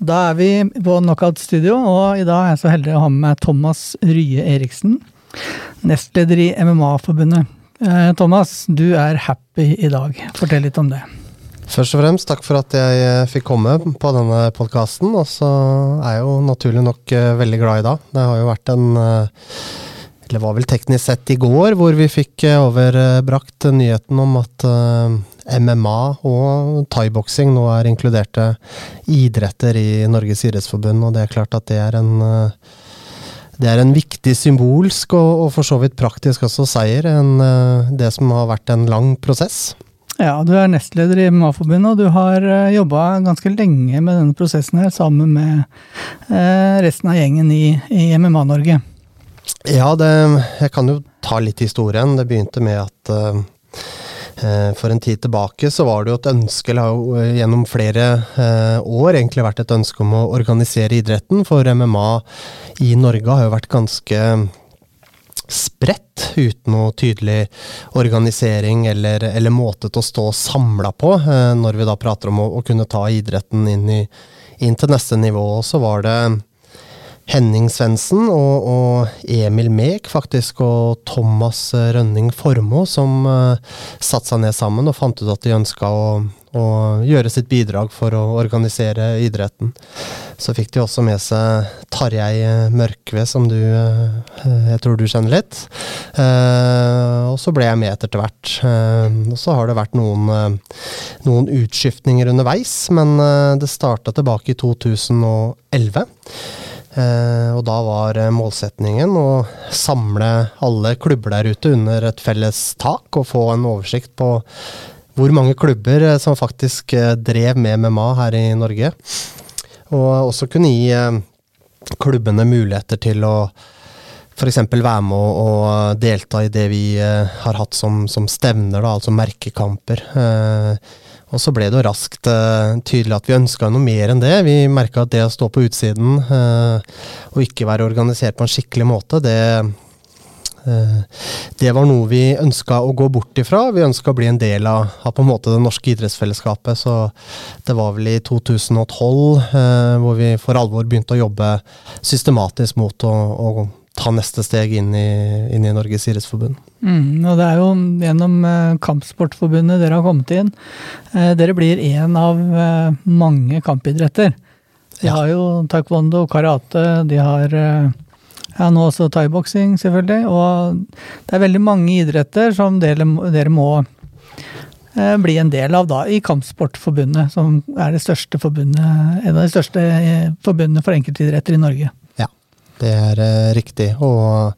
Da er vi på Knockout Studio, og i dag er jeg så heldig å ha med meg Thomas Rye Eriksen, nestleder i MMA-forbundet. Eh, Thomas, du er happy i dag. Fortell litt om det. Først og fremst takk for at jeg eh, fikk komme på denne podkasten. Og så er jeg jo naturlig nok eh, veldig glad i dag. Det har jo vært en Eller var vel teknisk sett i går, hvor vi fikk overbrakt nyheten om at MMA og thaiboksing nå er inkluderte idretter i Norges idrettsforbund. Og det er klart at det er en det er en viktig symbolsk og, og for så vidt praktisk også seier enn det som har vært en lang prosess. Ja, du er nestleder i MMA-forbundet, og du har eh, jobba ganske lenge med denne prosessen her, sammen med resten av gjengen i, i MMA-Norge. Ja, det, jeg kan jo ta litt historien. Det begynte med at for en tid tilbake så var det jo et ønske, eller gjennom flere år egentlig vært et ønske om å organisere idretten. For MMA i Norge har jo vært ganske spredt, uten noe tydelig organisering eller, eller måte til å stå samla på, eh, når vi da prater om å, å kunne ta idretten inn, i, inn, til neste nivå. Så var det Henning Svendsen og, og, Emil Mek, faktisk, og Thomas Rønning Formoe som uh, satte seg ned sammen og fant ut at de ønska å, å gjøre sitt bidrag for å organisere idretten. Så fikk de også med seg Tarjei Mørkve, som du eh, Jeg tror du kjenner litt. Eh, og så ble jeg med etter hvert. Og så har det vært noen, noen utskiftninger underveis, men det starta tilbake i 2011. og da var målsetningen å samle alle klubber der ute under et felles tak, og få en oversikt på hvor mange klubber som faktisk drev med MMA her i Norge. Og også kunne gi eh, klubbene muligheter til å f.eks. være med og, og, delta i det vi eh, har hatt som, som stevner, da, altså merkekamper. Eh, og så ble det jo raskt uh, tydelig at vi ønska noe mer enn det. Vi merka at det å stå på utsiden uh, og ikke være organisert på en skikkelig måte, det, Eh, det var noe vi ønska å gå bort ifra. Vi ønska å bli en del av, av, på en måte det norske idrettsfellesskapet. Så det var vel i 2012 eh, hvor vi for alvor begynte å jobbe systematisk mot å, å ta neste steg inn i, inn i Norges idrettsforbund. Mm, og Det er jo gjennom eh, Kampsportforbundet dere har kommet inn. Eh, dere blir én av eh, mange kampidretter. De ja. har jo taekwondo, karate, de har eh, ja, nå også thaiboksing, selvfølgelig. Og det er veldig mange idretter som dere, dere må eh, bli en del av da, i Kampsportforbundet, som er det største forbundet, en av de største eh, forbundene for enkeltidretter i Norge. Det er eh, riktig. Og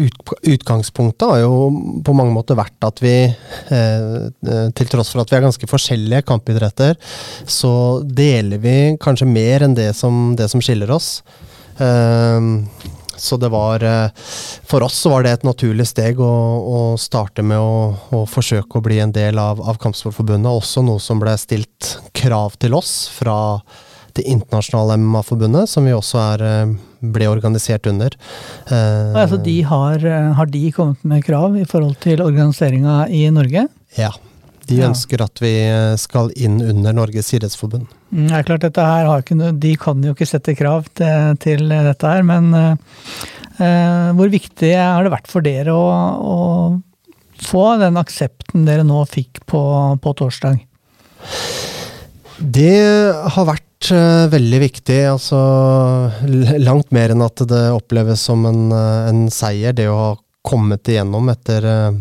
utgangspunktet har jo på mange måter vært at vi, eh, til tross for at vi er ganske forskjellige kampidretter, så deler vi kanskje mer enn det som, det som skiller oss. Eh, så det var eh, For oss var det et naturlig steg å, å starte med å, å, forsøke å bli en del av, av Kampsportforbundet. Også noe som ble stilt krav til oss fra det internasjonale MMA-forbundet, som vi også er, eh, ble organisert under. Eh, altså de har, har de kommet med krav i forhold til organiseringa i Norge? Ja. De ja. ønsker at vi skal inn under Norges idrettsforbund. Mm, det er klart, dette her har ikke De kan jo ikke sette krav til, til dette her, men eh, hvor viktig har det vært for dere å, å få den aksepten dere nå fikk på, på torsdag? Det har vært uh, veldig viktig. Altså langt mer enn at det oppleves som en, en seier, det å ha kommet igjennom etter uh,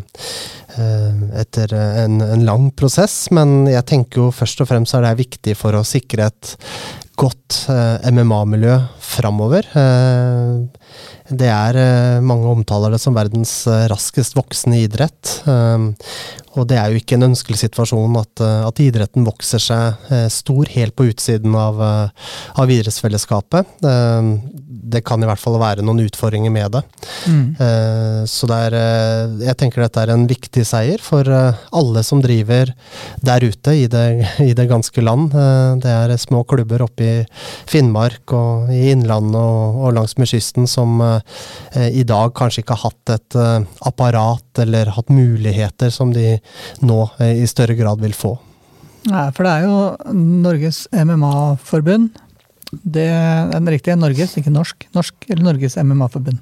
etter en, en, lang prosess, men jeg tenker jo først og fremst er det viktig for å sikre et godt MMA-miljø framover. Eh, det er mange omtaler det som verdens raskest voksende idrett. Og det er jo ikke en ønskelig situasjon at, eh, at idretten vokser seg eh, stor helt på utsiden av, eh, av idrettsfellesskapet. Det kan i hvert fall være noen utfordringer med det. Mm. Så det er, jeg tenker dette er en viktig seier for alle som driver der ute i det, i det ganske land. Det er små klubber oppe i Finnmark og i Innlandet og, og langs med kysten som i dag kanskje ikke har hatt et apparat eller hatt muligheter som de nå eh, i større grad vil få. Nei, for det er jo Norges MMA-forbund Det er den riktige. Norges, ikke norsk. Norsk eller Norges MMA-forbund.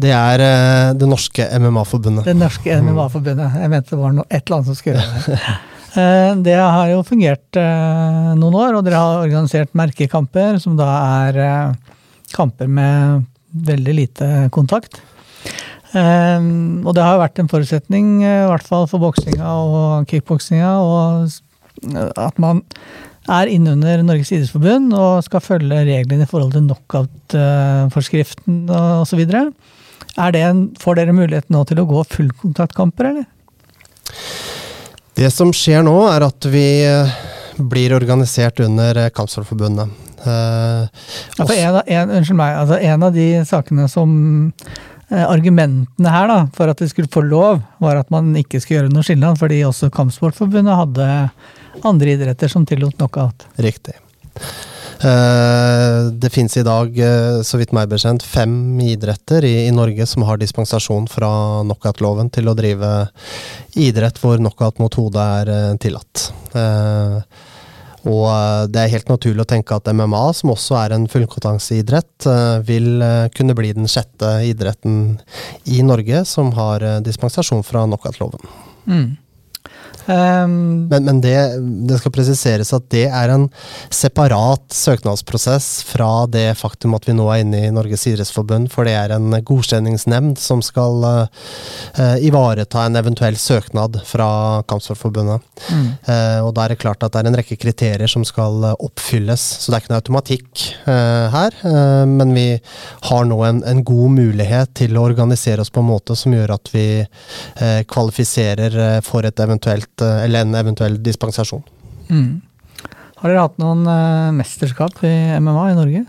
Det er eh, det norske MMA-forbundet. Det norske MMA-forbundet. Jeg mente det var noe, et eller annet som skulle gjøre det. Eh, Det har jo fungert eh, noen år, og dere har organisert merkekamper, som da er eh, kamper med veldig lite kontakt. Um, Og det har jo vært en forutsetning, eh, i hvert fall for boksinga og kickboksinga, og at man er innunder Norges idrettsforbund og skal følge reglene i forhold til knockout-forskriften osv. Det en, får dere mulighet nå til å gå fullkontaktkamper, eller? Det som skjer nå, er at vi eh, blir organisert under eh, Kampsportforbundet. Eh, Ja, en, en, unnskyld meg, altså en av de sakene som eh, Argumentene her da, for at de skulle få lov, var at man ikke skulle gjøre noe skillnad, fordi også Kampsportforbundet hadde andre idretter som tillot knockout. Riktig. Eh, det finnes i dag, så vidt meg bekjent, fem idretter i, i Norge som har dispensasjon fra knockout-loven til å drive idrett hvor knockout mot hodet er tillatt. Og eh, det er helt naturlig å tenke at MMA, som også er en fullkompetanseidrett, eh, vil eh, kunne bli den sjette idretten i Norge som har dispensasjon fra knockoutloven. Mm. Ehm, Men, men det, det skal presiseres at det er en separat søknadsprosess fra det faktum at vi nå er inne i Norges idrettsforbund, for det er en godkjenningsnemnd som skal uh, ivareta en eventuell søknad fra Kampsportforbundet. mm. Uh, og da er det klart at det er en rekke kriterier som skal eh, oppfylles, så det er ikke noe automatikk uh, her. Men vi har nå en, en god mulighet til å organisere oss på en måte som gjør at vi kvalifiserer for et eventuelt, eh, eller en eventuell dispensasjon. Mm. Har dere hatt noen eh, mesterskap i MMA i Norge?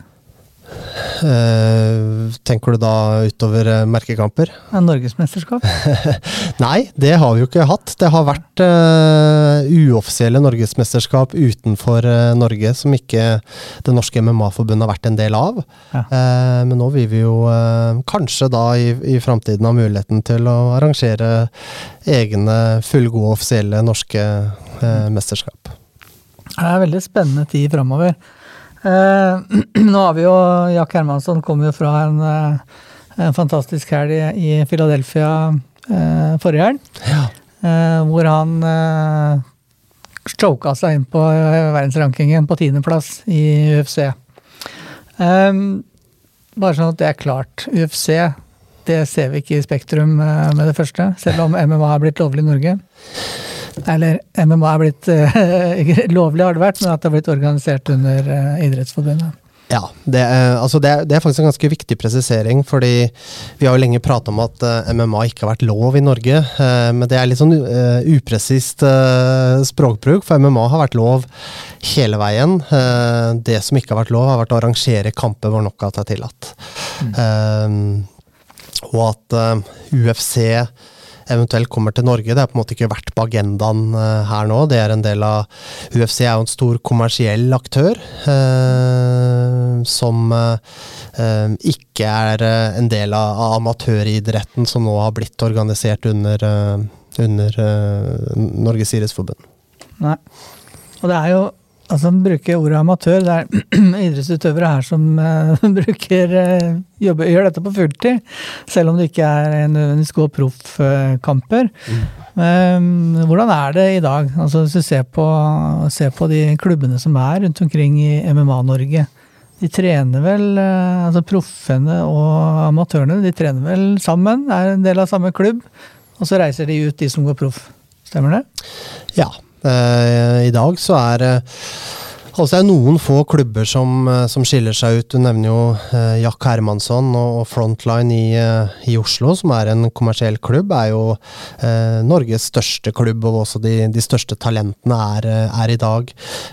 Eh, tenker du da utover eh, merkekamper? Norgesmesterskap? Nei, det har vi jo ikke hatt. Det har vært uh, uoffisielle norgesmesterskap utenfor uh, Norge som ikke det norske MMA-forbundet har vært en del av. Ja. Uh, men nå vil vi jo kanskje da i, i framtiden ha muligheten til å arrangere egne fullgode offisielle norske mesterskap. Det er veldig spennende tid framover. Eh, nå har vi jo Jack Hermansson kommer jo fra en, eh, en fantastisk helg i, i Philadelphia eh, forrige helg. Ja. Eh, hvor han choka seg inn på verdensrankingen på tiendeplass i UFC. Eh, bare sånn at det er klart. UFC det ser vi ikke i Spektrum med det første, selv om MMA er blitt lovlig i Norge. Eller MMA er blitt uh, lovlig, har det vært, men at det har blitt organisert under uh, Idrettsforbundet. Ja, det, er- altså det, er, det er faktisk en ganske viktig presisering, fordi vi har jo lenge prata om at uh, MMA ikke har vært lov i Norge. Uh, men det er litt sånn uh, upresist eh, språkbruk, for MMA har vært lov hele veien. Eh, det som ikke har vært lov, har vært å arrangere kamper hvor knockout er tillatt. Eh, og at eh, UFC eventuelt kommer til Norge. Det har på en måte ikke vært på agendaen eh, her nå. Det er en del av UFC er jo en stor kommersiell aktør eh, som eh, ikke er eh, en del av, av amatøridretten som nå har blitt organisert under, eh, under eh, Norges idrettsforbund. Nei. Og det er jo Altså, han bruker ordet amatør. Det er idrettsutøvere her som uh, bruker uh, jobber, gjør dette på fulltid, selv om det ikke er nødvendigvis gode proffkamper. Eh, hvordan er det i dag? Altså, hvis du ser på, ser på de klubbene som er rundt omkring i MMA-Norge. De trener vel, uh, altså proffene og amatørene, de trener vel sammen, er en del av samme klubb. Og så reiser de ut, de som går proff. Stemmer det? Ja. Eh, I dag så er det Altså det er noen få klubber som, eh, som skiller seg ut. Du nevner jo eh, Jack Hermansson og og Frontline i, eh, i Oslo, som er en kommersiell klubb. Er jo eh, Norges største klubb, og også de, de største talentene er, eh, er i dag.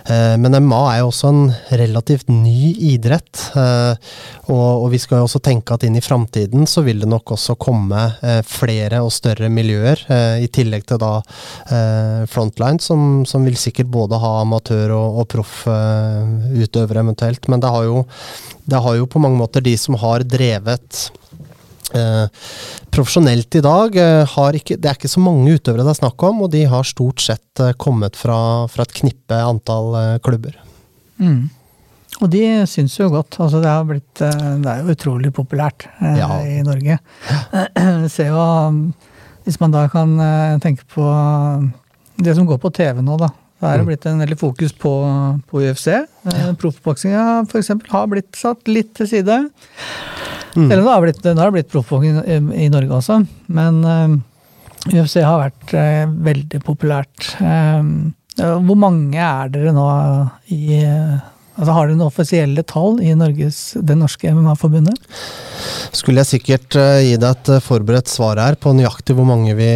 Men MA er jo også en relativt ny idrett. Og, og vi skal jo også tenke at inn i framtiden så vil det nok også komme flere og større miljøer, i tillegg til da Frontline, som, som vil sikkert både ha amatør- og, og proffutøvere eventuelt. Men det har, jo, det har jo på mange måter de som har drevet eh, profesjonelt i dag, eh, har ikke, det er ikke så mange utøvere det er snakk om, og de har stort sett eh, kommet fra, fra et knippe antall eh, klubber. Mm. Og de syns jo godt. Altså det, har blitt, eh, det er jo utrolig populært Ja. i Norge. Se jo Hvis man da kan tenke på det som går på TV nå, da. Da er det Mm. blitt en veldig fokus på, på UFC. Ja. Proffboksinga f.eks. har blitt satt litt til side. Mm. Eller nå har det blitt, det blitt proffboksing i, i Norge også, men uh, UFC har vært uh, veldig populært. Uh, hvor mange er dere nå i eh, Altså Har dere noen offisielle tall i Norges, det norske MMA-forbundet? Skulle jeg sikkert uh, gi deg et eh, forberedt svar her på nøyaktig hvor mange vi,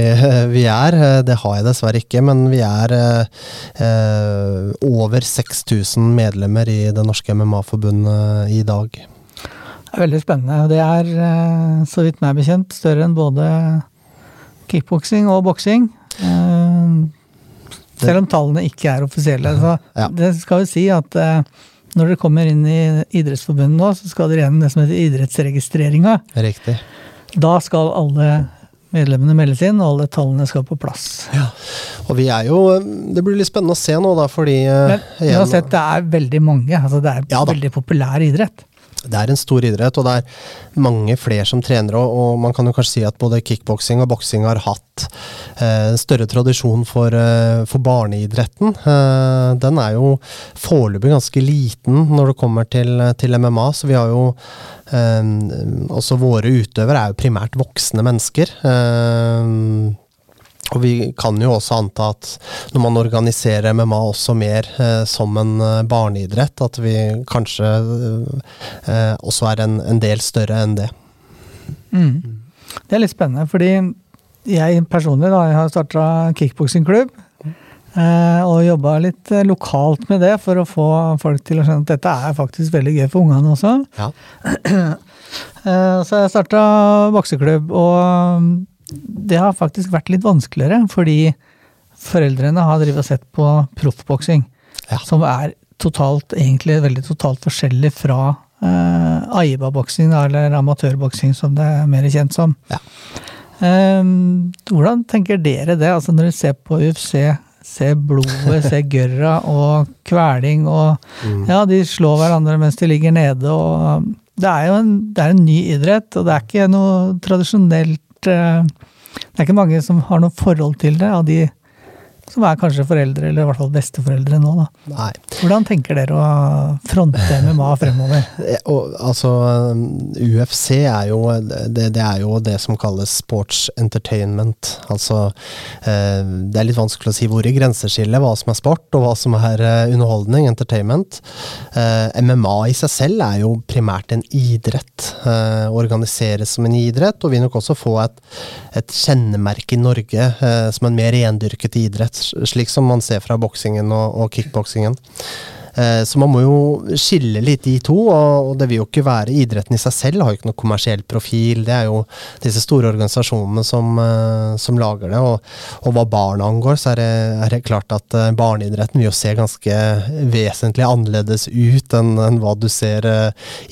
vi er. Eh, Det har jeg dessverre ikke, men vi er uh, eh, over 6000 medlemmer i det norske MMA-forbundet i dag. Det er veldig spennende. Det er, uh, så vidt meg bekjent, større enn både kickboksing og boksing. Eh, Selv om tallene ikke er offisielle. Så Ja. det skal jo si at eh, når dere kommer inn i Idrettsforbundet nå, så skal dere gjennom det som heter idrettsregistreringa. Riktig. Da skal alle medlemmene meldes inn, og alle tallene skal på plass. Og vi er jo Det blir litt spennende å se nå, da, fordi eh, Men uansett, det er veldig mange. Altså det er Ja veldig populær idrett. Det er en stor idrett, og det er mange flere som trener. Og, og man kan jo kanskje si at både kickboksing og boksing har hatt eh, større tradisjon for, eh, for barneidretten. Eh, den er jo foreløpig ganske liten når det kommer til, til MMA, så vi har jo eh, Også våre utøvere er jo primært voksne mennesker. Eh, og vi kan jo også anta at når man organiserer MMA også mer eh, som en eh, barneidrett, at vi kanskje eh, også er en, en del større enn det. Mm. Det er litt spennende, fordi jeg personlig da, jeg har starta kickboksingklubb. Eh, og jobba litt eh, lokalt med det for å få folk til å skjønne at dette er faktisk veldig gøy for ungene også. Ja. Eh, så jeg starta bokseklubb, og det har faktisk vært litt vanskeligere, fordi foreldrene har drevet og sett på proffboksing, Ja. som er totalt, egentlig veldig totalt forskjellig fra eh, Aiba-boksing, eller amatørboksing som det er mer kjent som. Ja. Eh, hvordan tenker dere det, altså når dere ser på UFC? Se blodet, se gørra og kveling og Mm. Ja, de slår hverandre mens de ligger nede og Det er jo en, det er en ny idrett, og det er ikke noe tradisjonelt eh, Det er ikke mange som har noe forhold til det, av de som er kanskje foreldre, eller i hvert fall besteforeldre nå, da. Nei. Hvordan tenker dere å fronte MMA fremover? Og, altså, UFC er jo det, det er jo det som kalles sports entertainment. Altså eh, Det er litt vanskelig å si hvor i grenseskillet hva som er sport, og hva som er eh, underholdning, entertainment. Eh, MMA i seg selv er jo primært en idrett. Eh, organiseres som en idrett, og vil nok også få et, et kjennemerke i Norge som en mer rendyrket idrett, slik som man ser fra boksingen og, og kickboksingen. Eh, Så man må jo skille litt de to, og det vil jo ikke være Idretten i seg selv har jo ikke noe kommersiell profil. Det er jo disse store organisasjonene som, eh, som lager det. Og, og hva barna angår, så er det, er det klart at eh, barneidretten vil jo se ganske vesentlig annerledes ut enn enn hva du ser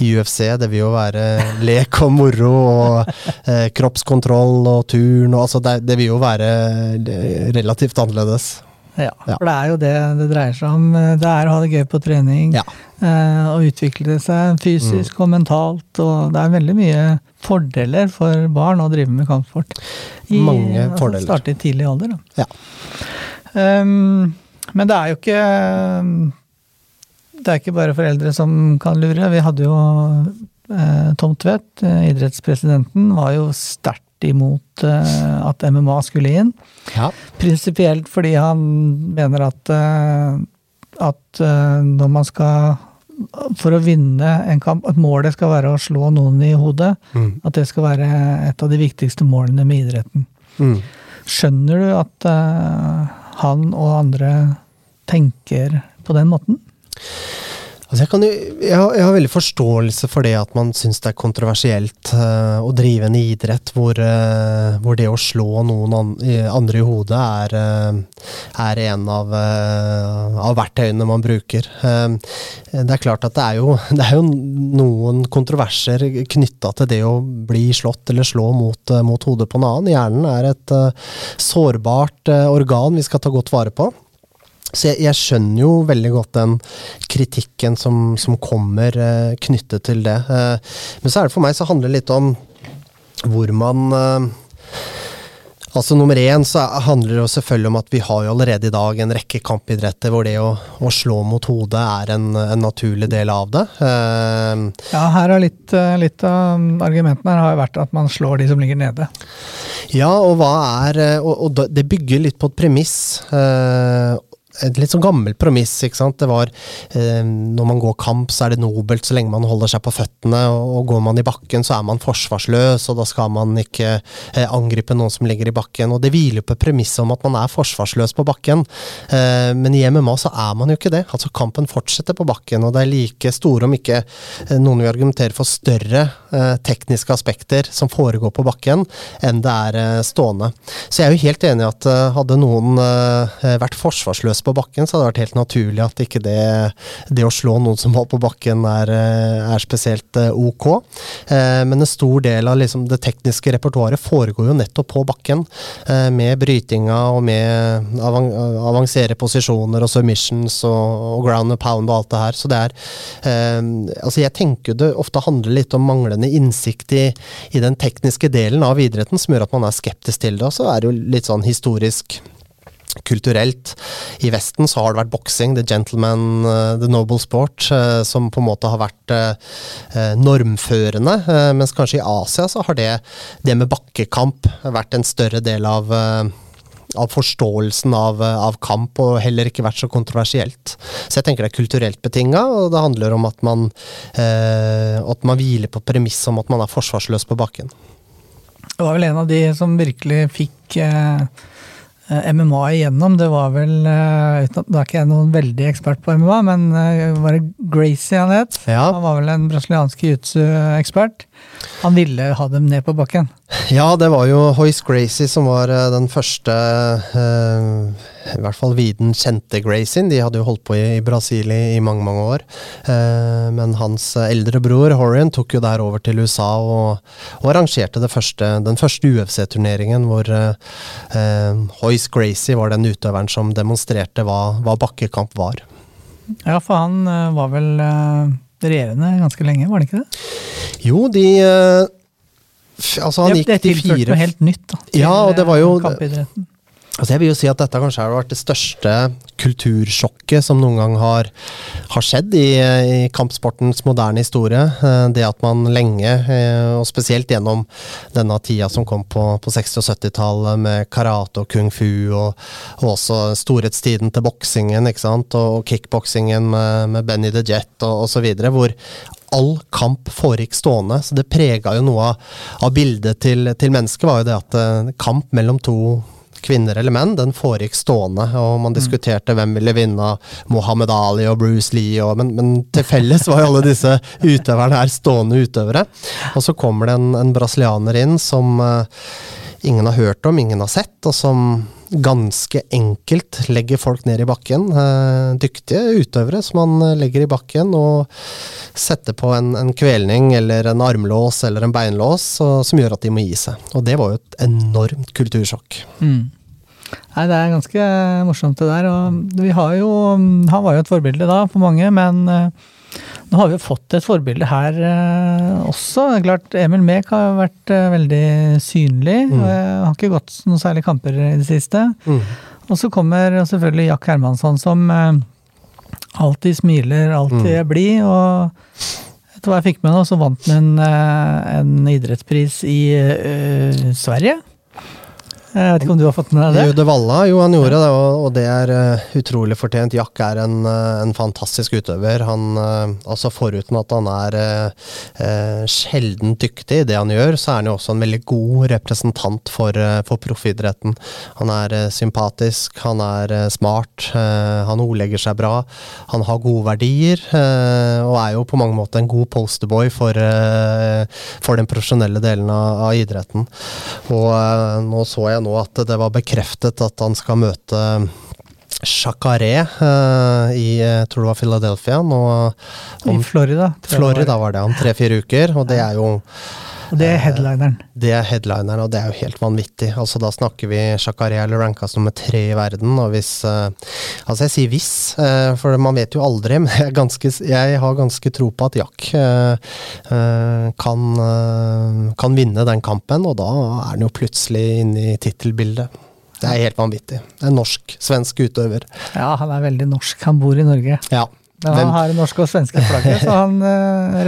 i UFC. Det vil jo være lek og moro og eh, kroppskontroll og turn. Og, altså det, det vil jo være relativt annerledes. Ja, for det er jo det det dreier seg om. Det er å ha det gøy på trening. Ja. eh, Og utvikle seg fysisk og mentalt. Og det er veldig mye fordeler for barn å drive med kampsport. Mange altså fordeler. Starte i tidlig alder, da. Ja. Um, men det er jo ikke Det er ikke bare foreldre som kan lure. Vi hadde jo eh, Tom Tvedt, eh, idrettspresidenten, var jo sterkt imot eh, at MMA skulle inn. Ja. Prinsipielt fordi han mener at, eh, at eh, når man skal For å vinne en kamp, at målet skal være å slå noen i hodet. Mm. At det skal være et av de viktigste målene med idretten. Mm. Skjønner du at uh, han og andre tenker på den måten? Altså jeg, kan jeg, har, jeg har veldig forståelse for det at man syns det er kontroversielt uh, å drive en idrett hvor, uh, hvor det å slå noen an, andre i hodet er, uh, er en av, av verktøyene man bruker. Det er klart at det er jo, det er jo noen kontroverser knytta til det å bli slått eller slå mot, mot hodet på en annen. Hjernen er et sårbart organ vi skal ta godt vare på. Så jeg, jeg, skjønner jo veldig godt den kritikken som, som kommer eh, knyttet til det. Eh, men så er det for meg så handler det litt om hvor man eh, Altså Nummer én så handler det jo selvfølgelig om at vi har jo allerede i dag en rekke kampidretter hvor det å, å slå mot hodet er en, en, naturlig del av det. Uh, ja, her har litt, litt, av argumentene her har vært at man slår de som ligger nede. Ja, og hva er Og, og det bygger litt på et premiss. Uh, et litt sånn gammelt premiss. ikke sant? Det var eh, Når man går kamp, så er det nobelt så lenge man holder seg på føttene. Og, går man i bakken, så er man forsvarsløs, og da skal man ikke eh, angripe noen som ligger i bakken. Og det hviler på premisset om at man er forsvarsløs på bakken. Eh, men i MMA så er man jo ikke det. Altså Kampen fortsetter på bakken, og det er like store, om ikke eh, noen vil argumentere for større eh, tekniske aspekter som foregår på bakken, enn det er eh, stående. Så jeg er jo helt enig i at hadde noen vært forsvarsløse på bakken, så hadde det vært helt naturlig at ikke det, det å slå noen som var på bakken, er, eh, er spesielt eh, ok. Eh, men en stor del av liksom det tekniske repertoaret foregår jo nettopp på bakken, med brytinga og med avansere posisjoner og submissions og, og, ground and pound og alt det her. Så det er Altså, jeg tenker det ofte handler litt om manglende innsikt i, i den tekniske delen av idretten som gjør at man er skeptisk til det. Og så er det jo litt sånn historisk kulturelt. I Vesten så har det vært boksing, the gentleman, uh, the noble sport, uh, som på en måte har vært uh, normførende. mens kanskje i Asia så har det, det med bakkekamp vært en større del av av forståelsen av, av, kamp, og heller ikke vært så kontroversielt. Så jeg tenker det er kulturelt betinga, og det handler om at man, at man hviler på premisset om at man er forsvarsløs på bakken. Det var vel en av de som virkelig fikk eh Eh, MMA igjennom. Det var vel eh, Da er ikke jeg noen veldig ekspert på MMA, men eh, var det Gracie han het? Ja. Han var vel en brasiliansk jiu-jitsu-ekspert. Han ville ha dem ned på bakken. Ja, det var jo Hoyce Gracie som var den første i hvert fall viden kjente Gracien. De hadde jo holdt på i, i Brasil i, i, mange mange år. Eh, men hans eldre bror Horian tok jo der over til USA og, og arrangerte første, den første UFC-turneringen hvor eh, Hoyce Gracie var den utøveren som demonstrerte hva, hva bakkekamp var. Ja, for han eh, var vel eh, regjerende ganske lenge, var det ikke det? Jo, de eh, Altså, han det, gikk de fire Det tilførte noe helt nytt, da. Til ja, og det var jo kampidretten. Altså jeg vil jo si at dette kanskje har vært det største kultursjokket som noen gang har, har skjedd i, i, kampsportens moderne historie. Eh, det at man lenge, eh, og spesielt gjennom denne tida som kom på, på 60- og 70-tallet med karate og kung fu, og, og også storhetstiden til boksingen ikke sant? og kickboksingen med, med Benny the Jet og osv., hvor all kamp foregikk stående. Så det prega jo noe av, av bildet til, til mennesket, var jo det at eh, kamp mellom to kvinner eller menn, den foregikk stående. Og man mm. diskuterte hvem ville vinne Mohammed Ali og Bruce Lee, og, men, men, til felles var jo alle disse utøverne her stående utøvere. Og så kommer det en, en brasilianer inn som uh, ingen har hørt om, ingen har sett, og som ganske enkelt legger folk ned i bakken. Eh, dyktige utøvere som man legger i bakken og setter på en, en kvelning eller en armlås eller en beinlås og, som gjør at de må gi seg. Og det var jo et enormt kultursjokk. Mm. Nei, Det er ganske morsomt det der. og vi har jo, Han var jo et forbilde da for mange, men eh, nå har vi jo fått et forbilde her eh, også. Det er klart, Emil Mek har vært eh, veldig synlig. Mm. og Har ikke gått noen særlige kamper i det siste. Mm. Og så kommer selvfølgelig Jack Hermansson, som eh, alltid smiler, alltid mm. er blid. Og etter hva jeg fikk med nå, så vant han en, eh, en idrettspris i ø, Sverige. Jeg vet ikke om du har fått med deg det? Jude Valla, jo han gjorde det, og, det er uh, utrolig fortjent. Jack er en, uh, en fantastisk utøver. Han, uh, altså Foruten at han er sjelden dyktig i det han gjør, så er han jo også en veldig god representant for, for proffidretten. Han er sympatisk, han er smart, han ordlegger seg bra. Han har gode verdier, og er jo på mange måter en god posterboy for, for den profesjonelle delen av, av idretten. Og nå så jeg nå at det var bekreftet at han skal møte Chacaré uh, i jeg tror det var Philadelphia. Nå, om, I Florida. Florida var det om tre-fire uker, og det er jo Og det er headlineren. Det er headlineren, og det er jo helt vanvittig. Altså Da snakker vi Shakariel rankas nummer tre i verden, og hvis uh, Altså, jeg sier hvis, uh, for man vet jo aldri, men jeg, ganske, jeg har ganske tro på at Jack kan, kan vinne den kampen, og da er han jo plutselig inne i tittelbildet. Det er helt vanvittig. En norsk-svensk utøver. Ja, han er veldig norsk. Han bor i Norge. Ja. Men han har norske og svenske flagget, så han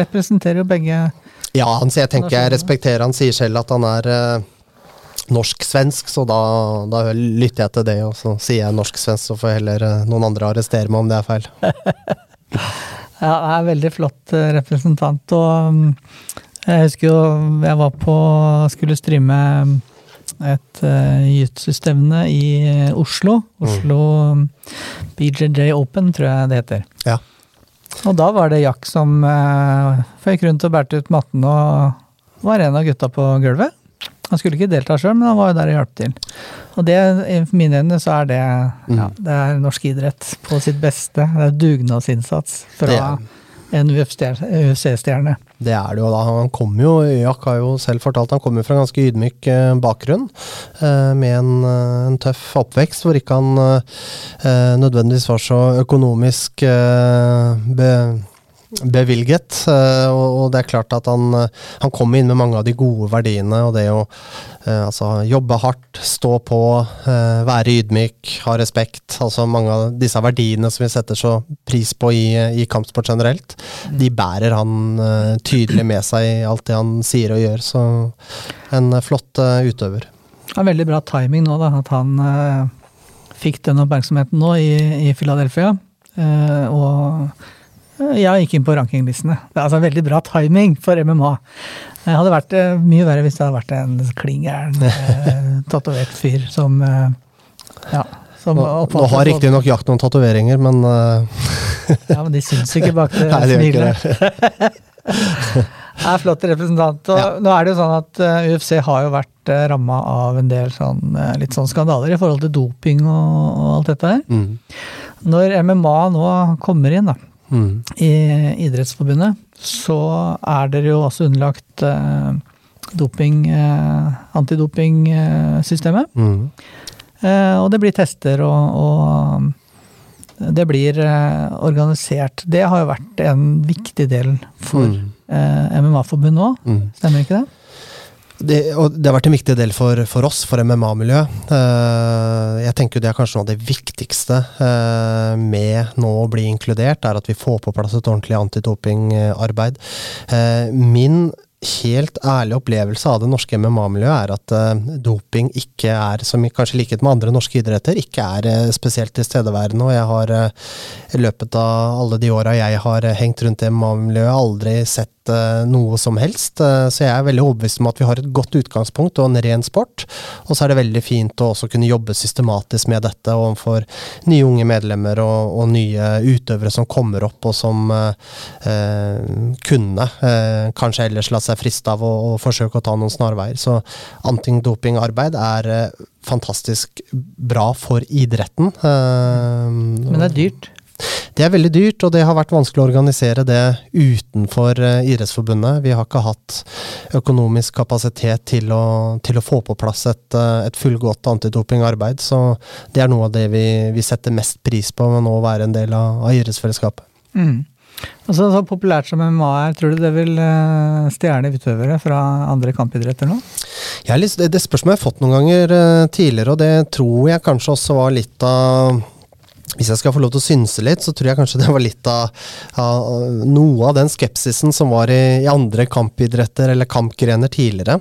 representerer jo begge. Ja, han, jeg tenker jeg respekterer Han sier selv at han er eh, norsk-svensk, så da, da, lytter jeg til det. Og så sier jeg norsk-svensk, så får heller eh, noen andre arrestere meg om det er feil. ja, han er veldig flott representant. Og um, jeg husker jo jeg var på Skulle streame et uh, jiu-jitsu-stevne i Oslo. Oslo mm. BJJ Open, tror jeg det heter. Ja. Og da var det Jack som eh, føyk rundt og bærte ut matten og var en av gutta på gulvet. Han skulle ikke delta sjøl, men han var jo der og hjalp til. Og det, i mine øyne så er det, mm. ja, det er norsk idrett på sitt beste. Det er dugnadsinnsats fra det, en UFC-stjerne. Det er det jo da. Han kommer jo, Jack har jo selv fortalt, han kommer fra en ganske ydmyk eh, bakgrunn. Eh, med en, eh, en, tøff oppvekst hvor ikke han nødvendigvis var så økonomisk be bevilget. Eh, og det er klart at han, eh, han kommer inn med mange av de gode verdiene. Og det å eh, altså, jobbe hardt, stå på, være ydmyk, ha respekt. Altså mange av disse verdiene som vi setter så pris på i, i kampsport generelt, mm. de bærer han tydelig med seg i alt det han sier og gjør. Så en flott utøver. Det er veldig bra timing nå, da, at han fikk den oppmerksomheten nå i, i Philadelphia. og jeg gikk inn på rankinglistene. Det er altså veldig bra timing for MMA. Det hadde vært eh, mye verre hvis det hadde vært en kling gæren, eh, tatovert fyr som eh, ja, som Nå, nå har riktignok jakt noen tatoveringer, men uh... Ja, men de syns ikke bak det smilet. det er flott representant. Og ja. nå er det jo sånn at UFC har jo vært ramma av en del sånn, litt sånn skandaler i forhold til doping og, og alt dette her. Mm. Når MMA nå kommer inn, da, mm. i Idrettsforbundet, så er dere jo også underlagt eh, doping, eh, antidopingsystemet. Mm. Eh, og det blir tester og, og det blir eh, organisert. Det har jo vært en viktig del for mm. Eh, MMA-forbundet òg, mm. stemmer ikke det? Det, det har vært en viktig del for, for oss, for MMA-miljøet. Uh, jeg tenker det er kanskje noe av det viktigste uh, med nå å bli inkludert, er at vi får på plass et ordentlig antidopingarbeid. Uh, min helt ærlig opplevelse av det norske MMA-miljøet er at uh, doping ikke er, som kanskje likhet med andre norske idretter, ikke er uh, spesielt tilstedeværende. Og jeg har uh, i løpet av alle de åra jeg har hengt rundt MMA-miljøet, aldri sett noe som helst. så jeg er veldig overbevist om at vi har et godt utgangspunkt og en ren sport. Og så er det veldig fint å også kunne jobbe systematisk med dette overfor nye unge medlemmer og, og nye utøvere som kommer opp og som kunne kanskje ellers la seg friste av å, forsøke å ta noen snarveier. Så antidopingarbeid er eh, fantastisk bra for idretten. Men det er dyrt? Det er veldig dyrt, og det har vært vanskelig å organisere det utenfor uh, Idrettsforbundet. Vi har ikke hatt økonomisk kapasitet til å, til å få på plass et, uh, et, fullgodt antidopingarbeid. Så det er noe av det vi, vi setter mest pris på med nå å være en del av, av idrettsfellesskapet. Mm. Altså, så populært som MMA er, tror du det vil uh, stjerne utøvere fra andre kampidretter nå? Litt, det, det spørsmålet jeg har fått noen ganger tidligere, og det tror jeg kanskje også var litt av hvis jeg skal få lov til å synse litt, så tror jeg kanskje det var litt av, av noe av den skepsisen som var i, i andre kampidretter eller kampgrener tidligere.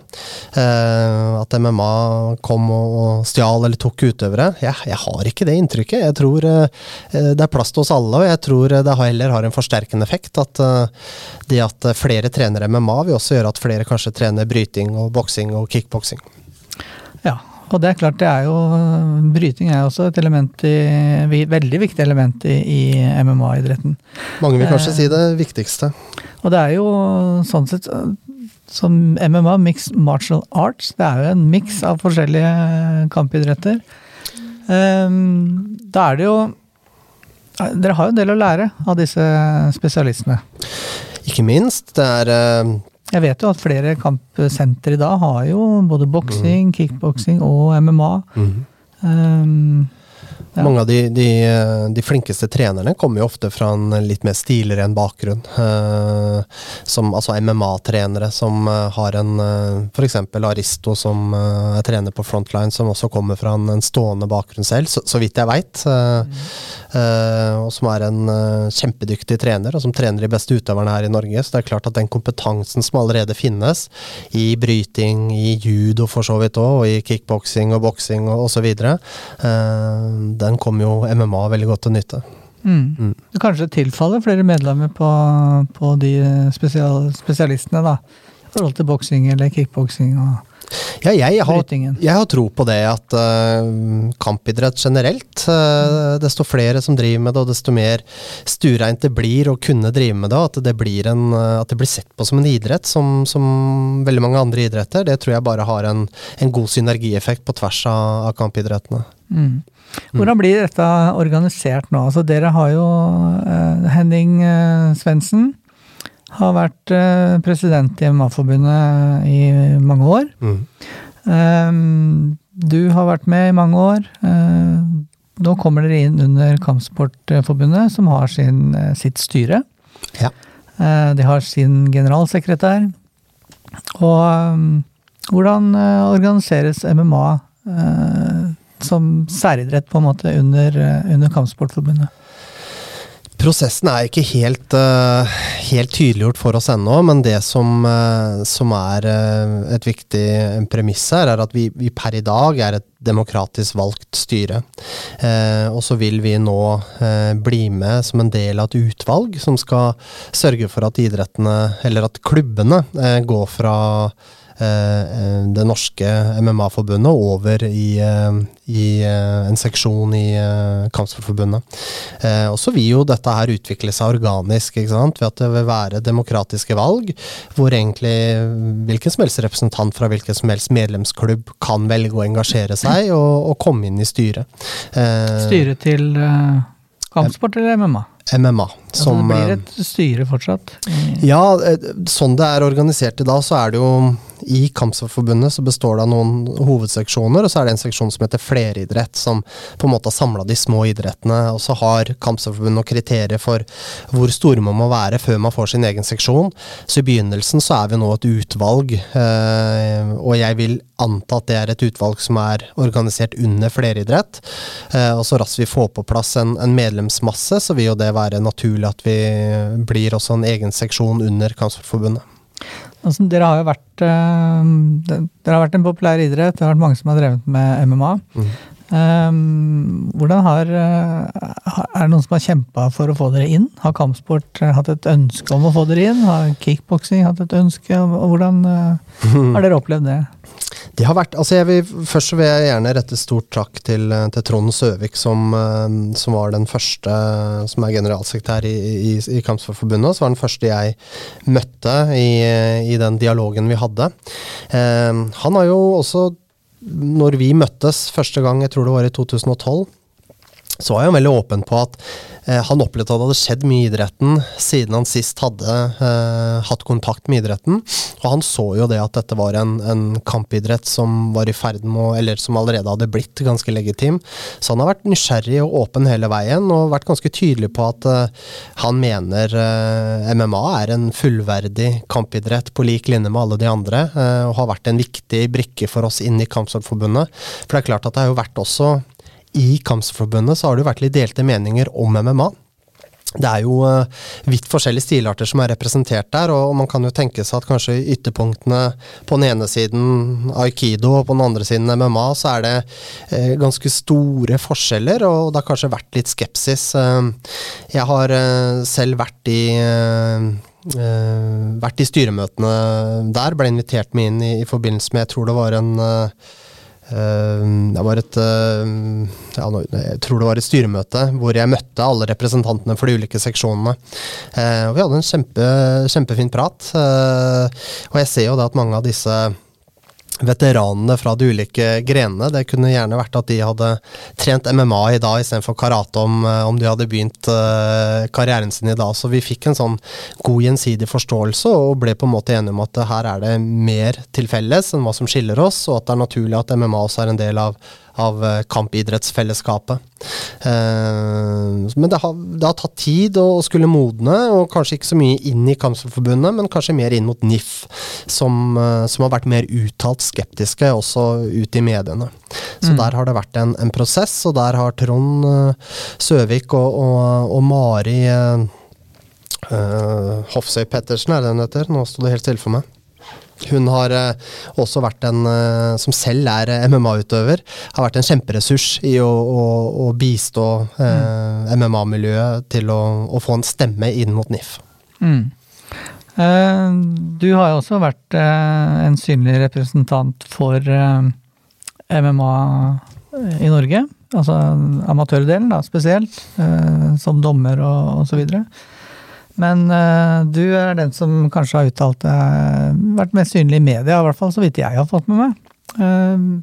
Eh, at MMA kom og, og stjal eller tok utøvere. Jeg, jeg, har ikke det inntrykket. Jeg tror eh, det er plass til oss alle, og jeg tror det heller har en forsterkende effekt. At eh, det at flere trener MMA, vil også gjøre at flere kanskje trener bryting og boksing og kickboksing. Ja, og det er klart, det er jo Bryting er også et element i, veldig viktig element i, i MMA-idretten. Mange vil kanskje eh, si det viktigste. Og det er jo sånn sett som MMA, Mixed Martial Arts, det er jo en miks av forskjellige kampidretter. Eh, da er det jo Dere har jo en del å lære av disse spesialistene. Ikke minst. Det er uh Jeg vet jo at flere kampsentre i dag har jo både boksing, kickboksing og MMA. Um, ja. Mange av de, de, de, flinkeste trenerne kommer jo ofte fra en litt mer stilren bakgrunn. Eh, som, altså MMA-trenere som uh, har en eh, F.eks. Aristo som er trener på Frontline, som også kommer fra en, en stående bakgrunn selv, så, så vidt jeg veit. Uh, mm. og som er en kjempedyktig trener, og som trener de beste utøverne her i Norge. Så det er klart at den kompetansen som allerede finnes i bryting, i judo for så vidt òg, og i kickboksing og boksing og osv., uh, den kom jo MMA veldig godt til nytte. Mm. Mm. Kanskje tilfaller flere medlemmer på, på de spesial, spesialistene, da. I forhold til boksing eller kickboksing og ja, jeg har, jeg har, tro på det at uh, kampidrett generelt uh, Desto flere som driver med det, og desto mer stureint det blir å kunne drive med det, at det blir, en, at det blir sett på som en idrett, som, som, veldig mange andre idretter, det tror jeg bare har en, en god synergieffekt på tvers av, av kampidrettene. Mm. Hvordan blir dette organisert nå? Altså, dere har jo uh, Henning uh, Svendsen. Har vært uh, president i MMA-forbundet i mange år. Mm. Um, du har vært med i mange år. Uh, nå kommer dere inn under Kampsportforbundet, som har sin, sitt styre. Ja. Uh, de har sin generalsekretær. Og um, hvordan organiseres MMA? Som særidrett på en måte under, eh, under Kampsportforbundet? Prosessen er ikke helt, uh, helt tydeliggjort for oss ennå, men det som, uh, som er et viktig premiss her, er at vi, vi, per i dag er et demokratisk valgt styre. og så vil vi nå bli med som en del av et utvalg som skal sørge for at idrettene, eller at klubbene, går fra Eh, eh, det norske MMA-forbundet over i, eh, i, en seksjon i Kampsportforbundet. Og så vil jo dette her utvikle seg organisk, ved at det vil være demokratiske valg, hvor egentlig hvilken som helst representant fra hvilken som helst medlemsklubb kan velge å engasjere seg og, og komme inn i styret. Styret til kampsport eller MMA? MMA. Som, altså det blir et styre fortsatt? Ja, sånn det er organisert i dag, så er det jo i Kampsportforbundet så består det av noen hovedseksjoner, og så er det en seksjon som heter fleridrett, som på en måte har samla de små idrettene. Og så har Kampsportforbundet noen kriterier for hvor store man må være før man får sin egen seksjon. Så i begynnelsen så er vi nå et utvalg, eh, og jeg vil anta at det er et utvalg som er organisert under fleridrett. Eh, og så raskt vi får på plass en, en, medlemsmasse, så vil jo det være naturlig at vi blir også en egen seksjon under Kampsportforbundet. Altså, dere har jo vært uh, Dere har vært en populær idrett. Det har vært mange som har drevet med MMA. Mm. Um, hvordan har uh, Er det noen som har kjempa for å få dere inn? Har kampsport uh, hatt et ønske om å få dere inn? Har kickboksing hatt et ønske? Hvordan har dere opplevd det? De har vært, altså jeg vil, først vil jeg gjerne rette stort takk til, til Trond Søvik, som, som, var den første, som er generalsekretær i, i, i Kampsportforbundet. Som var den første jeg møtte i, i den dialogen vi hadde. Eh, han har jo også, når vi møttes første gang, jeg tror det var i 2012, så var jeg veldig åpen på at han opplevde at det hadde skjedd mye i idretten siden han sist hadde eh, hatt kontakt med idretten. Og han så jo det at dette var en, en kampidrett som var i ferd med å, eller som allerede hadde blitt ganske legitim. Så han har vært nysgjerrig og åpen hele veien, og vært ganske tydelig på at eh, han mener eh, MMA er en fullverdig kampidrett på lik linje med alle de andre, og har vært en viktig brikke for oss inn i Kampsportforbundet. For det er klart at det har jo vært også i Kampsportforbundet så har det jo vært litt delte meninger om MMA. Det er jo uh, vidt forskjellige stilarter som er representert der, og man kan jo tenke seg at kanskje ytterpunktene på den ene siden aikido og på den andre siden MMA, så er det uh, ganske store forskjeller, og det har kanskje vært litt skepsis. Uh, jeg har selv vært i vært i styremøtene der, ble invitert med inn i, forbindelse med Jeg tror det var en Eh, det var et eh, ja, Jeg tror det var et styremøte hvor jeg møtte alle representantene for de ulike seksjonene. Eh, og vi hadde en kjempe, kjempefin prat. Og jeg ser jo da at mange av disse veteranene fra de ulike grenene. Det kunne gjerne vært at de hadde trent MMA i dag istedenfor karate om, eh, om de hadde begynt uh, karrieren sin i dag. Så vi fikk en sånn god gjensidig forståelse og ble på en måte enige om at her er det mer til felles enn hva som skiller oss, og at det er naturlig at MMA også er en del av av eh, kampidrettsfellesskapet. Eh, men det har, det har, tatt tid å skulle modne, og kanskje ikke så mye inn i Kampsportforbundet, men kanskje mer inn mot NIF, som, eh, som, har vært mer uttalt skeptiske, også ute i mediene. Så mm. der har det vært en, en, prosess, og der har Trond Søvik og, og, og Mari uh, Hofsøy Pettersen, er det hun heter? Nå sto det helt stille for meg. Hun har uh, også vært en uh, som selv er uh, MMA-utøver, har vært en kjemperessurs i å, å, å bistå mm. MMA-miljøet til å, å, få en stemme inn mot NIF. Mm. du har jo også vært en synlig representant for MMA i Norge. Altså amatørdelen, da, spesielt. som dommer og, og så videre. Men uh, du er den som kanskje har uttalt deg Vært mest synlig i media, i hvert fall så vidt jeg har fått med meg. Uh,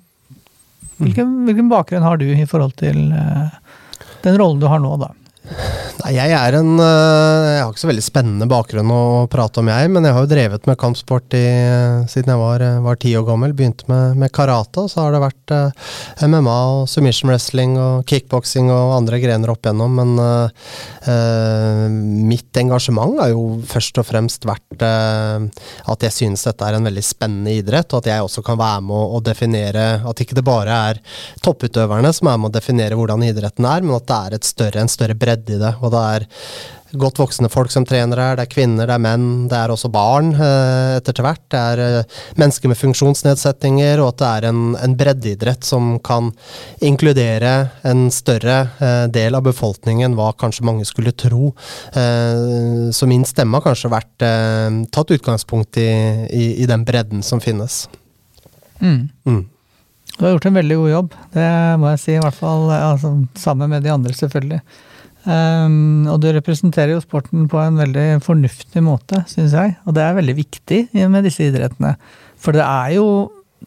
hvilken, hvilken, bakgrunn har du i forhold til uh, den rollen du har nå, da? Nei, jeg en eh, Jeg har ikke så veldig spennende bakgrunn å prate om, jeg. Men jeg har jo drevet med kampsport i, siden jeg var, var ti år gammel. Begynte med, med karate, og så har det vært uh, eh, MMA og submission wrestling og kickboksing og andre grener opp igjennom. Men uh, mitt engasjement har jo først og fremst vært uh, at jeg synes dette er en veldig spennende idrett, og at jeg også kan være med å, å definere At ikke det bare er topputøverne som er med å definere hvordan idretten er, men at det er større, en større bredde i det. Og det er godt voksne folk som trener her, det er kvinner, det er menn, det er også barn eh, etter hvert. Det er eh, mennesker med funksjonsnedsettinger, og at det er en, en breddeidrett som kan inkludere en større eh, del av befolkningen hva kanskje mange skulle tro. Så min stemme har kanskje vært tatt utgangspunkt i, i, i den bredden som finnes. Mm. Mm. Du har gjort en veldig god jobb, det må jeg si. I hvert fall altså, sammen med de andre, selvfølgelig. Um, og du representerer jo sporten på en veldig fornuftig måte, syns jeg. Og det er veldig viktig med disse idrettene. For det er jo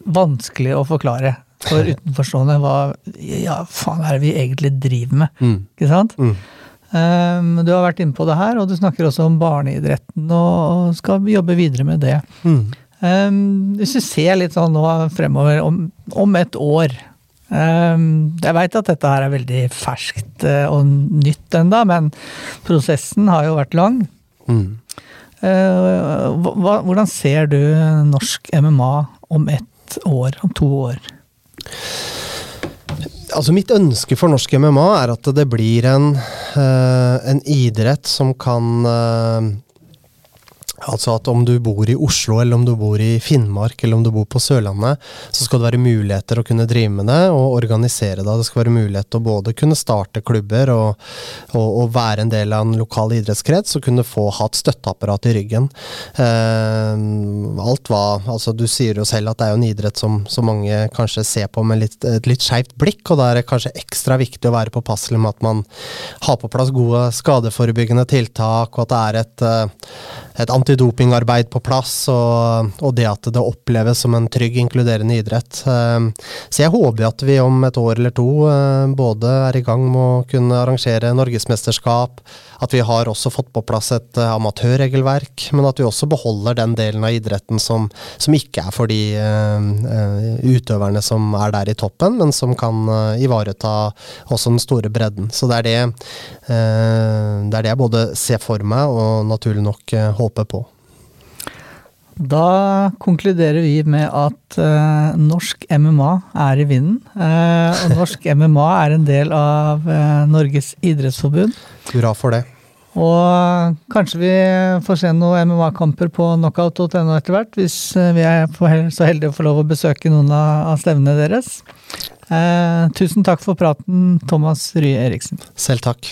vanskelig å forklare for utenforstående hva ja, faen er det vi egentlig driver med. Mm. Ikke sant? Mm. Um, du har vært inne på det her, og du snakker også om barneidretten og skal jobbe videre med det. Mm. Um, hvis du ser litt sånn nå fremover, om, om et år jeg veit at dette her er veldig ferskt eh, og nytt enda, men prosessen har jo vært lang. Mm. Eh, hvordan ser du norsk MMA om ett år, om to år? Altså Mitt ønske for norsk MMA er at det blir en, eh, en idrett som kan Altså at om du bor i Oslo, eller om du bor i Finnmark, eller om du bor på Sørlandet, så skal det være muligheter å kunne drive med det og organisere det. Det skal være mulighet til å både kunne starte klubber og, og, og være en del av en lokal idrettskrets og kunne få ha et støtteapparat i ryggen. Eh, alt hva Altså du sier jo selv at det er jo en idrett som, som mange kanskje ser på med litt, et litt skeivt blikk, og da er det kanskje ekstra viktig å være påpasselig med at man har på plass gode skadeforebyggende tiltak, og at det er et, eh, et antidopingarbeid på plass, og, og, det at det oppleves som en trygg, inkluderende idrett. Ehm, så jeg håper at vi om et år eller to eh, både er i gang med å kunne arrangere norgesmesterskap, at vi har også fått på plass et eh, amatørregelverk, men at vi også beholder den delen av idretten som, som ikke er for de uh, utøverne som er der i toppen, men som kan ivareta også den store bredden. Så det er det, det er det jeg både ser for meg og naturlig nok håper på. Da konkluderer vi med at uh, norsk MMA er i vinden. Uh, og norsk MMA er en del av uh, Norges idrettsforbund. Hurra for det. Og kanskje vi får se noen MMA-kamper på knockout.no etter hvert, hvis vi er så heldige å få lov å besøke noen av stevnene deres. tusen takk for praten, Thomas Rye Eriksen. Selv takk.